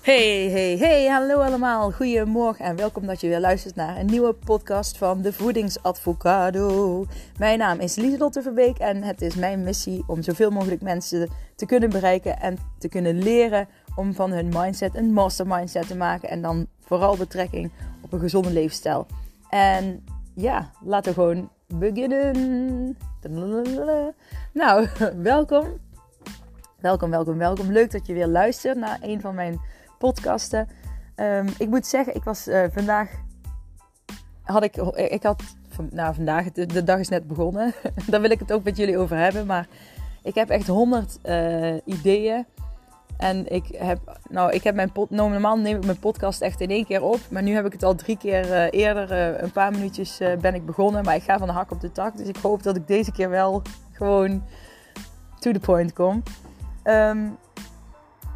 Hey, hey, hey, hallo allemaal. Goedemorgen en welkom dat je weer luistert naar een nieuwe podcast van de Voedingsadvocado. Mijn naam is Lieselotte Verbeek en het is mijn missie om zoveel mogelijk mensen te kunnen bereiken en te kunnen leren om van hun mindset een master mindset te maken en dan vooral betrekking op een gezonde leefstijl. En ja, laten we gewoon beginnen. Nou, welkom. Welkom, welkom, welkom. Leuk dat je weer luistert naar een van mijn podcasten. Um, ik moet zeggen, ik was uh, vandaag. Had ik, ik had. Nou, vandaag, de, de dag is net begonnen. Daar wil ik het ook met jullie over hebben. Maar ik heb echt honderd uh, ideeën. En ik heb, nou, ik heb mijn pod, nou, normaal neem ik mijn podcast echt in één keer op. Maar nu heb ik het al drie keer uh, eerder, een paar minuutjes ben ik begonnen. Maar ik ga van de hak op de tak. Dus ik hoop dat ik deze keer wel gewoon to the point kom. Um,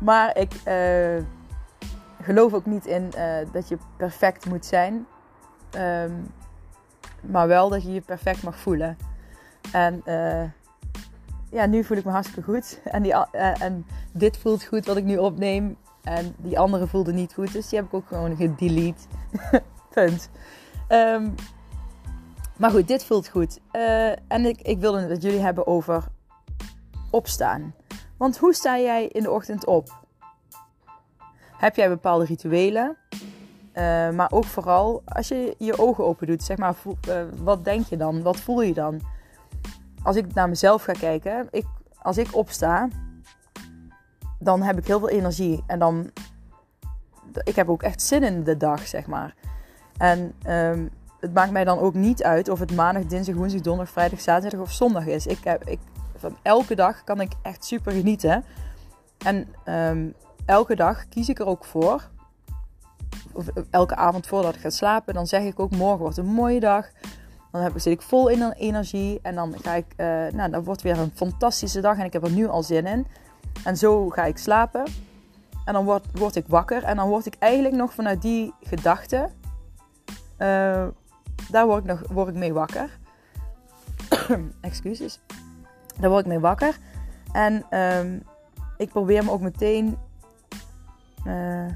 maar ik geloof ook niet in dat je perfect moet zijn. Um, maar wel dat je je perfect mag voelen. En ja, nu voel ik me hartstikke goed. En, die, uh, en dit voelt goed wat ik nu opneem. En die andere voelde niet goed. Dus die heb ik ook gewoon gedelete. Punt. Um, maar goed, dit voelt goed. En ik, ik wilde het jullie hebben over opstaan. Want hoe sta jij in de ochtend op? Heb jij bepaalde rituelen? Uh, maar ook vooral als je je ogen open doet, zeg maar, wat denk je dan? Wat voel je dan? als ik naar mezelf ga kijken, ik, als ik opsta, dan heb ik heel veel energie. En dan, ik heb ook echt zin in de dag, zeg maar. En um, het maakt mij dan ook niet uit of het maandag, dinsdag, woensdag, donderdag, vrijdag, zaterdag of zondag is. Ik heb, ik, van elke dag kan ik echt super genieten. En um, elke dag kies ik er ook voor. Of elke avond voordat ik ga slapen, dan zeg ik ook: morgen wordt een mooie dag. Dan heb, zit ik vol in energie. En dan ga ik, uh, nou, dan wordt weer een fantastische dag. En ik heb er nu al zin in. En zo ga ik slapen. En dan word, word ik wakker. En dan word ik eigenlijk nog vanuit die gedachte. Uh, daar word ik, nog, word ik mee wakker. Excuses. Daar word ik mee wakker. En um, ik probeer me ook meteen uh,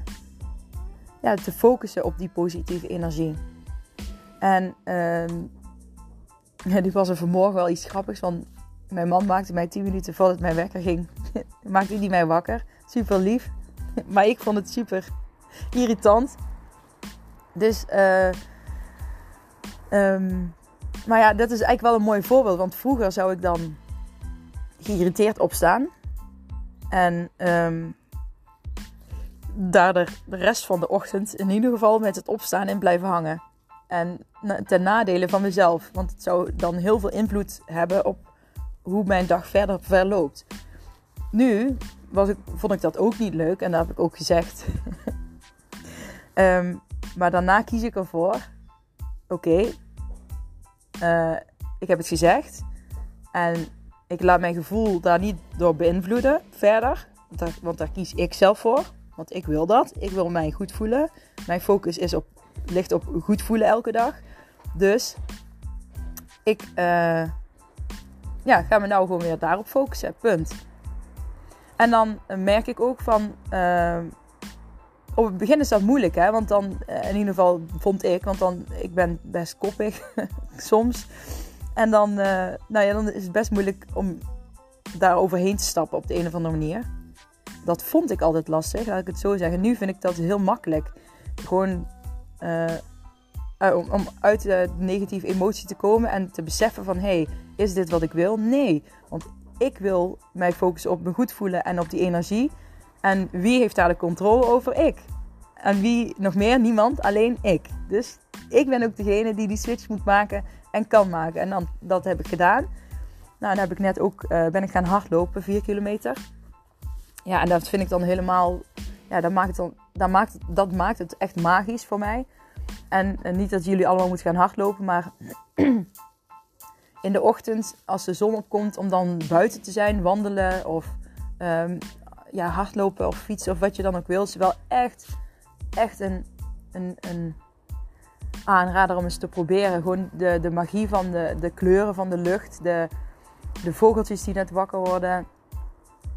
ja, te focussen op die positieve energie. En um, ja, was er vanmorgen wel iets grappigs. Want mijn man maakte mij 10 minuten voordat mijn wekker ging. maakte die mij wakker. Super lief. maar ik vond het super irritant. Dus, uh, um, maar ja, dat is eigenlijk wel een mooi voorbeeld. Want vroeger zou ik dan geïrriteerd opstaan. En um, daar de, rest van de ochtend in ieder geval met het opstaan in blijven hangen. En ten nadele van mezelf. Want het zou dan heel veel invloed hebben op hoe mijn dag verder verloopt. Nu was ik, vond ik dat ook niet leuk. En dat heb ik ook gezegd. um, maar daarna kies ik ervoor. Oké. Uh, ik heb het gezegd. En ik laat mijn gevoel daar niet door beïnvloeden verder. Want daar kies ik zelf voor. Want ik wil dat. Ik wil mij goed voelen. Mijn focus is op ligt op goed voelen elke dag. Dus ik uh, ja, ga me nou gewoon weer daarop focussen. Punt. En dan merk ik ook van. Uh, op het begin is dat moeilijk, hè? Want dan, in ieder geval vond ik, want dan, ik ben best koppig soms. En dan, nou ja, dan is het best moeilijk om daar overheen te stappen op de een of andere manier. Dat vond ik altijd lastig, laat ik het zo zeggen. Nu vind ik dat heel makkelijk. Gewoon uh, om, om, uit de negatieve emotie te komen en te beseffen van... hey, is dit wat ik wil? Nee, want ik wil mij focussen op me goed voelen en op die energie. En wie heeft daar de controle over? Ik. En wie nog meer? Niemand, alleen ik. Dus ik ben ook degene die die switch moet maken en kan maken. En dan, dat heb ik gedaan. Nou, dan heb ik net ook, uh, ben ik gaan hardlopen, 4 kilometer. Ja, en dat vind ik dan helemaal, ja, dat maakt het dan maakt, dat maakt het echt magisch voor mij. En, niet dat jullie allemaal moeten gaan hardlopen, maar in de ochtend als de zon opkomt om dan buiten te zijn, wandelen of um, ja, hardlopen of fietsen of wat je dan ook wil, is wel echt, echt een, een, een aanrader om eens te proberen. Gewoon de, de magie van de, de kleuren van de lucht, de, de vogeltjes die net wakker worden.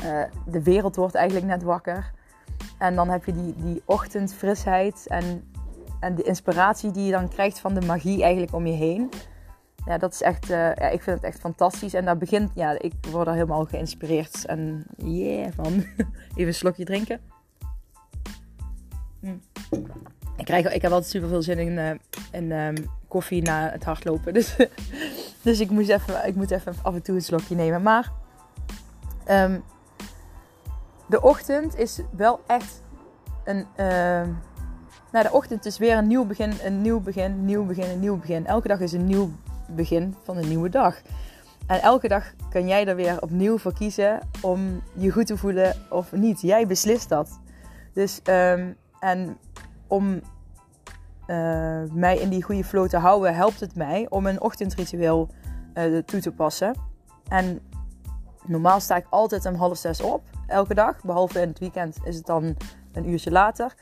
Uh, de wereld wordt eigenlijk net wakker. En dan heb je die, die ochtendfrisheid en, en de inspiratie die je dan krijgt van de magie eigenlijk om je heen. Ja, dat is echt, uh, ja, ik vind het echt fantastisch. En daar begint, ja, ik word er helemaal geïnspireerd. En yeah, van. Even een slokje drinken. Mm. Ik, krijg, ik heb altijd super veel zin in, uh, in um, koffie na het hardlopen. Dus, dus ik, moest even, ik moet even af en toe een slokje nemen. Maar um, de ochtend is wel echt een. Uh, nou, de ochtend is weer een nieuw begin, een nieuw begin, nieuw begin, een nieuw begin. Elke dag is een nieuw begin van een nieuwe dag. En elke dag kan jij er weer opnieuw voor kiezen om je goed te voelen of niet. Jij beslist dat. Dus, um, en om uh, mij in die goede flow te houden, helpt het mij om een ochtendritueel uh, toe te passen. En normaal sta ik altijd om half zes op, elke dag. Behalve in het weekend is het dan een uurtje later.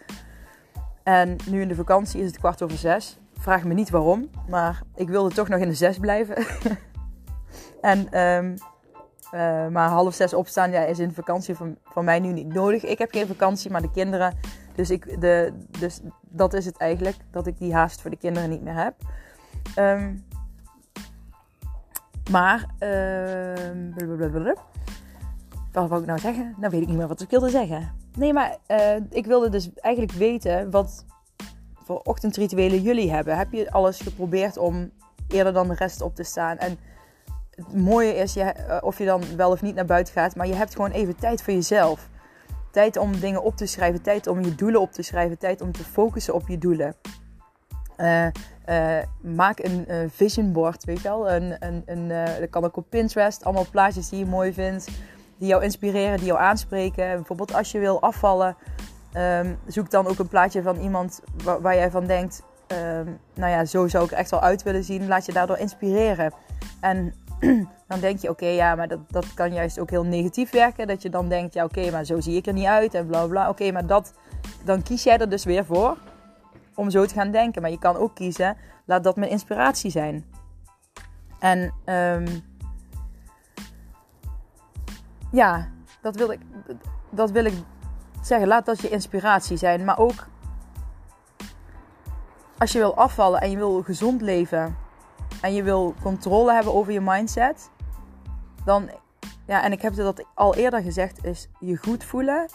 En nu in de vakantie is het kwart over zes. Vraag me niet waarom, maar ik wilde toch nog in de zes blijven. en, um, uh, maar half zes opstaan ja, is in de vakantie van, van mij nu niet nodig. Ik heb geen vakantie, maar de kinderen. Dus, ik, de, dus dat is het eigenlijk, dat ik die haast voor de kinderen niet meer heb. Um, maar, uh, wat wou ik nou zeggen? Nou weet ik niet meer wat ik wilde zeggen. Nee, maar uh, ik wilde dus eigenlijk weten wat voor ochtendrituelen jullie hebben. Heb je alles geprobeerd om eerder dan de rest op te staan? En het mooie is, je, uh, of je dan wel of niet naar buiten gaat, maar je hebt gewoon even tijd voor jezelf. Tijd om dingen op te schrijven, tijd om je doelen op te schrijven, tijd om te focussen op je doelen. Uh, uh, maak een uh, vision board, weet je wel. Een, een, een, dat kan ook op Pinterest. Allemaal plaatjes die je mooi vindt. Die jou inspireren, die jou aanspreken. Bijvoorbeeld als je wil afvallen. Um, zoek dan ook een plaatje van iemand waar, jij van denkt... Um, nou ja, zo zou ik echt wel uit willen zien. Laat je daardoor inspireren. En dan denk je, oké, ja, maar dat, dat kan juist ook heel negatief werken. Dat je dan denkt, ja, oké, maar zo zie ik er niet uit en bla bla. Oké, maar dat, dan kies jij er dus weer voor om zo te gaan denken. Maar je kan ook kiezen, laat dat mijn inspiratie zijn. En um, ja, dat wil, ik, dat wil ik zeggen. Laat dat je inspiratie zijn. Maar ook als je wil afvallen en je wil gezond leven en je wil controle hebben over je mindset, dan, ja, en ik heb dat al eerder gezegd, is je goed voelen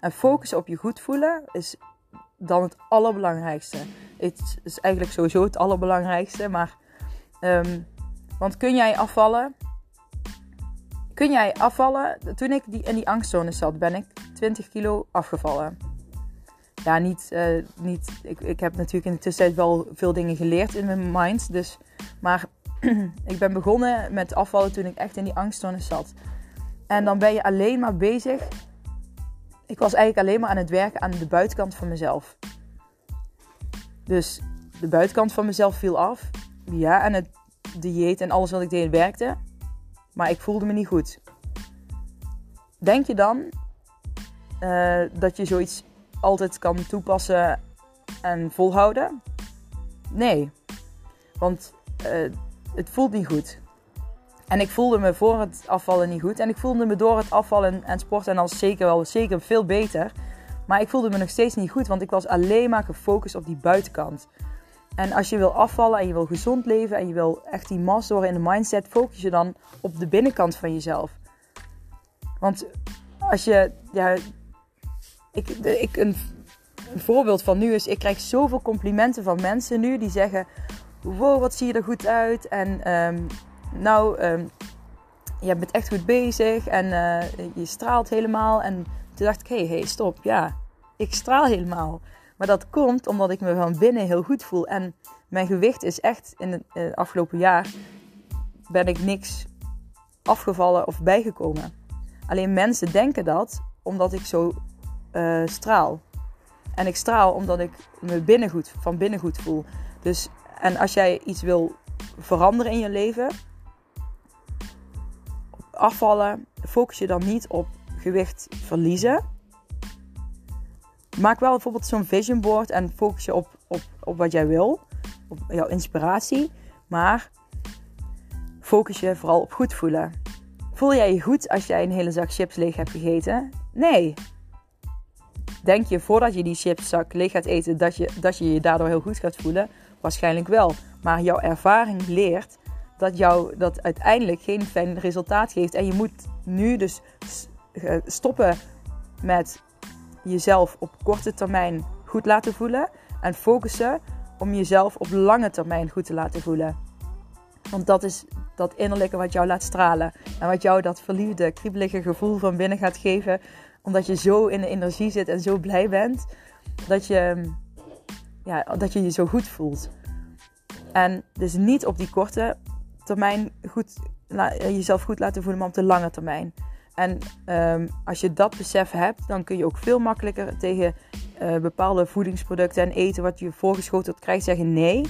en focussen op je goed voelen is dan het allerbelangrijkste. Het is eigenlijk sowieso het allerbelangrijkste, maar um, want kun jij afvallen? Kun jij afvallen? Toen ik die, in die angstzone zat, ben ik 20 kilo afgevallen. Ja, niet, uh, niet ik, ik heb natuurlijk in de tussentijd wel veel dingen geleerd in mijn mind. Dus, maar ik ben begonnen met afvallen toen ik echt in die angstzone zat. En dan ben je alleen maar bezig. Ik was eigenlijk alleen maar aan het werken aan de buitenkant van mezelf. Dus de buitenkant van mezelf viel af. Ja, en het dieet en alles wat ik deed werkte. Maar ik voelde me niet goed. Denk je dan uh, dat je zoiets altijd kan toepassen en volhouden? Nee. Want uh, het voelt niet goed. En ik voelde me voor het afvallen niet goed. En ik voelde me door het afvallen en sporten en al zeker wel zeker veel beter. Maar ik voelde me nog steeds niet goed, want ik was alleen maar gefocust op die buitenkant. En als je wil afvallen en je wil gezond leven en je wil echt die massa door in de mindset, focus je dan op de binnenkant van jezelf. Want als je, ja, ik, ik, een, voorbeeld van nu is, ik krijg zoveel complimenten van mensen nu die zeggen, wow, wat zie je er goed uit. En um, nou, um, je bent echt goed bezig en uh, je straalt helemaal. En toen dacht ik, hé, hey, hey, stop, ja, ik straal helemaal. Maar dat komt omdat ik me van binnen heel goed voel. En mijn gewicht is echt in het uh, afgelopen jaar ben ik niks afgevallen of bijgekomen. Alleen mensen denken dat omdat ik zo uh, straal. En ik straal omdat ik me binnen goed, van binnen goed voel. Dus, en als jij iets wil veranderen in je leven, afvallen, focus je dan niet op gewicht verliezen. Maak wel bijvoorbeeld zo'n vision board en focus je op, op, op wat jij wil, op jouw inspiratie. Maar focus je vooral op goed voelen. Voel jij je goed als jij een hele zak chips leeg hebt gegeten? Nee. denk je voordat je die chipszak leeg gaat eten dat je, dat je je daardoor heel goed gaat voelen? Waarschijnlijk wel. Maar jouw ervaring leert dat jou dat uiteindelijk geen fijn resultaat geeft. En je moet nu dus eh, stoppen met jezelf op korte termijn goed laten voelen. En focussen om jezelf op lange termijn goed te laten voelen. Want dat is dat innerlijke wat jou laat stralen. En wat jou dat verliefde, kriebelige gevoel van binnen gaat geven. Omdat je zo in de energie zit en zo blij bent. Dat je, ja, dat je je zo goed voelt. En dus niet op die korte termijn goed, jezelf goed laten voelen, maar op de lange termijn. En um, als je dat besef hebt, dan kun je ook veel makkelijker tegen uh, bepaalde voedingsproducten en eten wat je voorgeschoteld krijgt zeggen nee.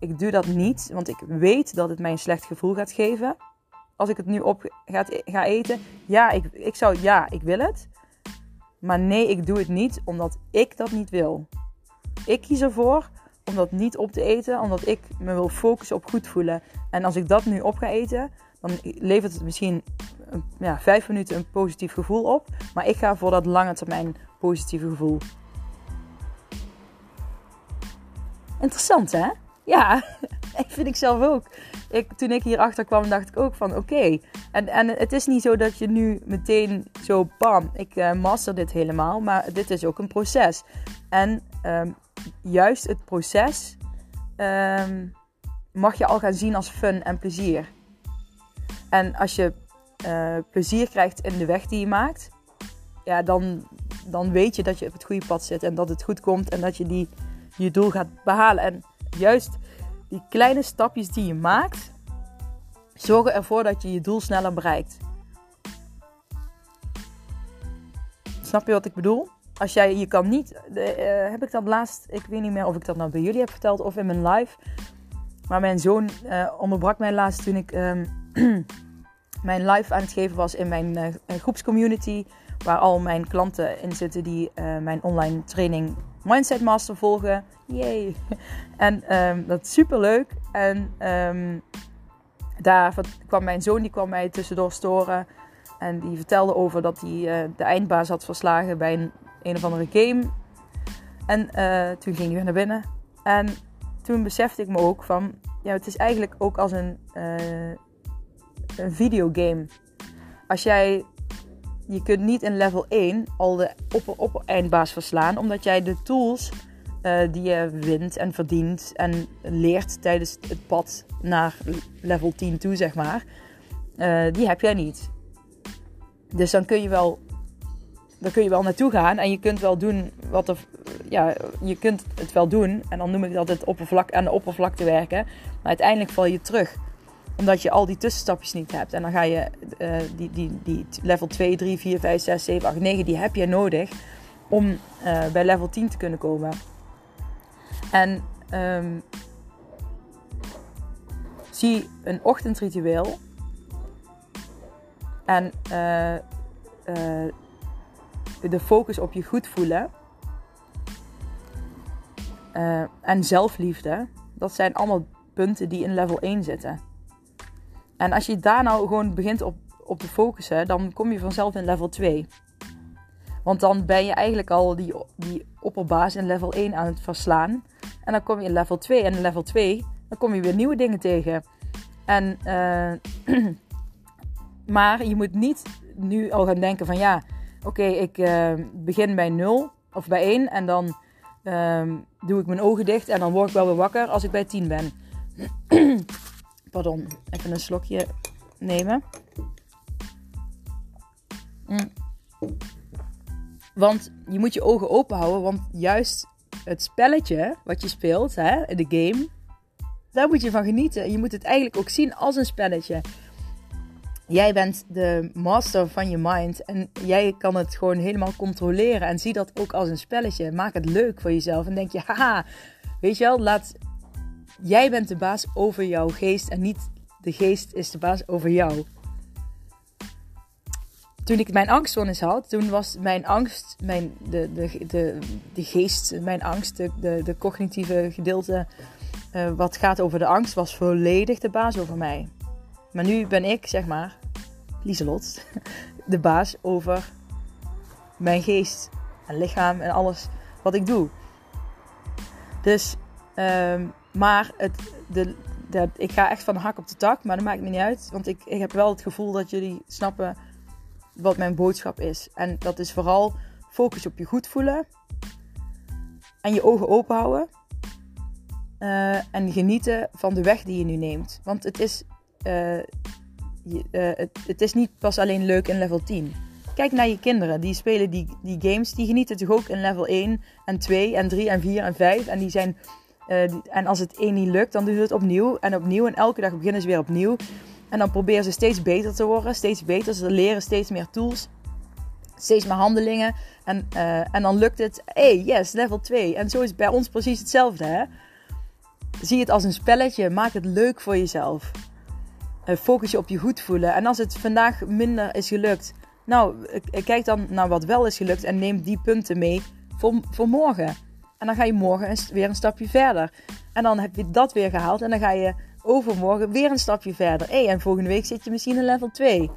Ik doe dat niet, want ik weet dat het mij een slecht gevoel gaat geven. Als ik het nu op ga, ga eten. Ja ik, ik zou, ja, ik wil het. Maar nee, ik doe het niet omdat ik dat niet wil. Ik kies ervoor om dat niet op te eten, omdat ik me wil focussen op goed voelen. En als ik dat nu op ga eten, dan levert het misschien ja, vijf minuten een positief gevoel op. Maar ik ga voor dat lange termijn positieve gevoel. Interessant hè? Ja, ik vind ik zelf ook. Ik, toen ik hierachter kwam, dacht ik ook van oké. En, en het is niet zo dat je nu meteen zo bam, ik uh, master dit helemaal. Maar dit is ook een proces. En um, juist het proces um, mag je al gaan zien als fun en plezier. En als je uh, plezier krijgt in de weg die je maakt, ja, dan, dan weet je dat je op het goede pad zit en dat het goed komt en dat je die, je doel gaat behalen. En juist die kleine stapjes die je maakt, zorgen ervoor dat je je doel sneller bereikt. Snap je wat ik bedoel? Als jij, je kan niet, uh, heb ik dat laatst, ik weet niet meer of ik dat nou bij jullie heb verteld of in mijn live. Maar mijn zoon uh, onderbrak mij laatst toen ik um, mijn live aan het geven was in mijn uh, groepscommunity. Waar al mijn klanten in zitten die mijn online training Mindset Master volgen. Yay! En um, dat is super leuk. En um, daar kwam mijn zoon, die kwam mij tussendoor storen. En die vertelde over dat hij de eindbaas had verslagen bij een, een of andere game. En uh, toen ging hij weer naar binnen. En toen besefte ik me ook van... Ja, het is eigenlijk ook als een, uh, een videogame. Als jij je kunt niet in level 1 al de opper, eindbaas verslaan, omdat jij de tools uh, die je wint en verdient en leert tijdens het pad naar level 10 toe, zeg maar, die heb jij niet. Dus dan kun je wel, dan kun je wel naartoe gaan en je kunt wel doen wat er, ja, je kunt het wel doen en dan noem ik dat het oppervlak, aan de oppervlakte werken, maar uiteindelijk val je terug omdat je al die tussenstapjes niet hebt. En dan ga je uh, die, die, die level 2, 3, 4, 5, 6, 7, 8, 9, die heb je nodig om uh, bij level 10 te kunnen komen. En um, zie een ochtendritueel. En uh, de focus op je goed voelen. en zelfliefde. Dat zijn allemaal punten die in level 1 zitten. En als je daar nou gewoon begint op, op te focussen, dan kom je vanzelf in level 2. Want dan ben je eigenlijk al die, die opperbaas in level 1 aan het verslaan. En dan kom je in level 2. En in level 2, dan kom je weer nieuwe dingen tegen. En, uh, maar je moet niet nu al gaan denken van ja, oké, ik uh, begin bij 0 of bij 1. En dan uh, doe ik mijn ogen dicht en dan word ik wel weer wakker als ik bij 10 ben. Pardon, even een slokje nemen. Mm. Want je moet je ogen open houden, want juist het spelletje wat je speelt, hè, de game, daar moet je van genieten. Je moet het eigenlijk ook zien als een spelletje. Jij bent de master van je mind en jij kan het gewoon helemaal controleren. En zie dat ook als een spelletje. Maak het leuk voor jezelf en denk je, haha, weet je wel, laat Jij bent de baas over jouw geest en niet de geest is de baas over jou. Toen ik mijn angststoornis had, toen was mijn angst, mijn, de, de, de, de geest, mijn angst, de, de, de cognitieve gedeelte, uh, wat gaat over de angst, was volledig de baas over mij. Maar nu ben ik, zeg maar, Lieselot, de baas over mijn geest. en lichaam en alles wat ik doe. Dus, ehm, maar het, de, ik ga echt van de hak op de tak, maar dat maakt me niet uit. Want ik, ik heb wel het gevoel dat jullie snappen wat mijn boodschap is. En dat is vooral focus op je goed voelen. En je ogen open houden. Uh, en genieten van de weg die je nu neemt. Want het is, je, uh, het, het, is niet pas alleen leuk in level 10. Kijk naar je kinderen. Die spelen die, die games. Die genieten toch ook in level 1 en 2 en 3 en 4 en 5. En die zijn uh, en als het één niet lukt, dan doen ze het opnieuw en opnieuw. En elke dag beginnen ze weer opnieuw. En dan proberen ze steeds beter te worden, steeds beter. Ze leren steeds meer tools, steeds meer handelingen. En, en dan lukt het. hey, yes, level 2. En zo is het bij ons precies hetzelfde. Hè? Zie het als een spelletje. Maak het leuk voor jezelf. Focus je op je goed voelen. En als het vandaag minder is gelukt, nou, kijk dan naar wat wel is gelukt en neem die punten mee voor, voor morgen. En dan ga je morgen weer een stapje verder. En dan heb je dat weer gehaald. En dan ga je overmorgen weer een stapje verder. Hey, en volgende week zit je misschien in level 2.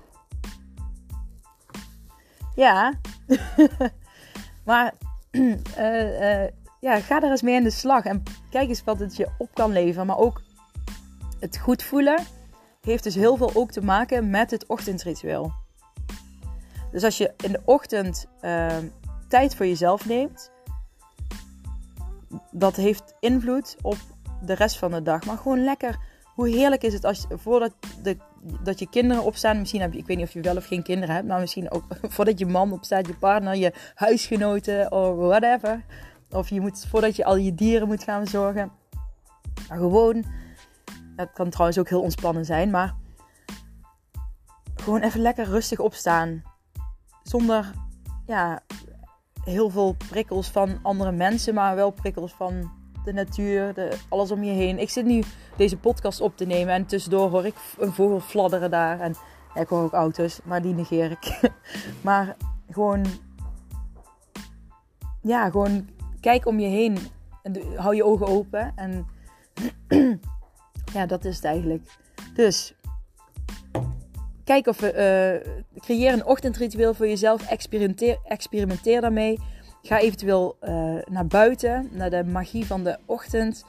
Ja. maar uh, uh, ja, ga er eens mee in de slag. En kijk eens wat het je op kan leveren. Maar ook het goed voelen heeft dus heel veel ook te maken met het ochtendritueel. Dus als je in de ochtend uh, tijd voor jezelf neemt, dat heeft invloed op de rest van de dag. Maar gewoon lekker. Hoe heerlijk is het als voordat de, dat je kinderen opstaan. Misschien heb je, ik weet niet of je wel of geen kinderen hebt, maar misschien ook voordat je man opstaat, je partner, je huisgenoten of whatever. Of je moet voordat je al je dieren moet gaan. Maar gewoon, dat kan trouwens ook heel ontspannen zijn, maar gewoon even lekker rustig opstaan. Zonder ja, heel veel prikkels van andere mensen, maar wel prikkels van de natuur, de, alles om je heen. Ik zit nu deze podcast op te nemen en tussendoor hoor ik een vogel fladderen daar. En ik hoor ook auto's, maar die negeer ik. maar gewoon, ja, gewoon kijk om je heen en hou je ogen open. En ja, dat is het eigenlijk. Dus Kijk of we uh, creëer een ochtendritueel voor jezelf. Experimenteer, experimenteer daarmee. Ga eventueel uh, naar buiten, naar de magie van de ochtend.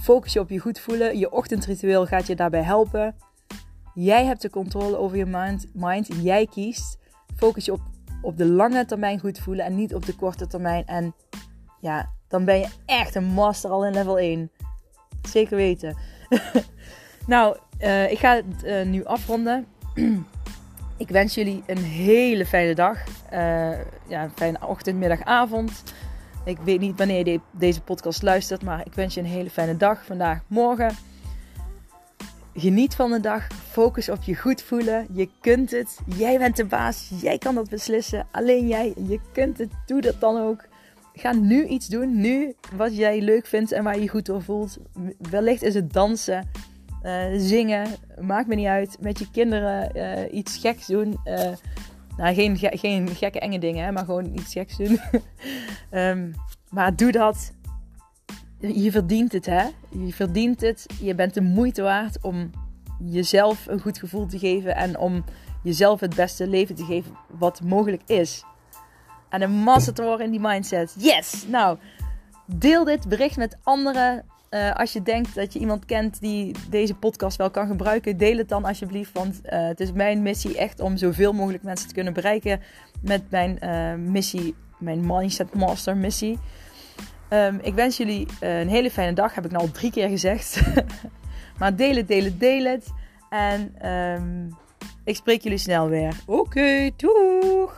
Focus je op je goed voelen. Je ochtendritueel gaat je daarbij helpen. Jij hebt de controle over je mind. mind. Jij kiest. Focus je op, op de lange termijn goed voelen en niet op de korte termijn. En ja, dan ben je echt een master al in level 1. Zeker weten. nou, uh, ik ga het uh, nu afronden. ik wens jullie een hele fijne dag. Uh, ja, een fijne ochtend, middag, avond. Ik weet niet wanneer je deze podcast luistert, maar ik wens je een hele fijne dag vandaag, morgen. Geniet van de dag. Focus op je goed voelen. Je kunt het. Jij bent de baas. Jij kan dat beslissen. Alleen jij. Je kunt het. Doe dat dan ook. Ga nu iets doen. Nu wat jij leuk vindt en waar je je goed door voelt. Wellicht is het dansen. Uh, zingen, maakt me niet uit. Met je kinderen uh, iets geks doen. Uh, nou, geen, geen gekke enge dingen, hè, maar gewoon iets geks doen. um, maar doe dat. Je verdient het, hè? Je verdient het. Je bent de moeite waard om jezelf een goed gevoel te geven en om jezelf het beste leven te geven wat mogelijk is. En een massa te worden in die mindset. Yes! Nou, deel dit bericht met anderen. Uh, als je denkt dat je iemand kent die deze podcast wel kan gebruiken, deel het dan alsjeblieft. Want uh, het is mijn missie echt om zoveel mogelijk mensen te kunnen bereiken met mijn uh, missie, mijn Mindset Master missie. Um, ik wens jullie een hele fijne dag, heb ik nou al drie keer gezegd. maar deel het, deel het, deel het. En um, ik spreek jullie snel weer. Oké, okay, doei!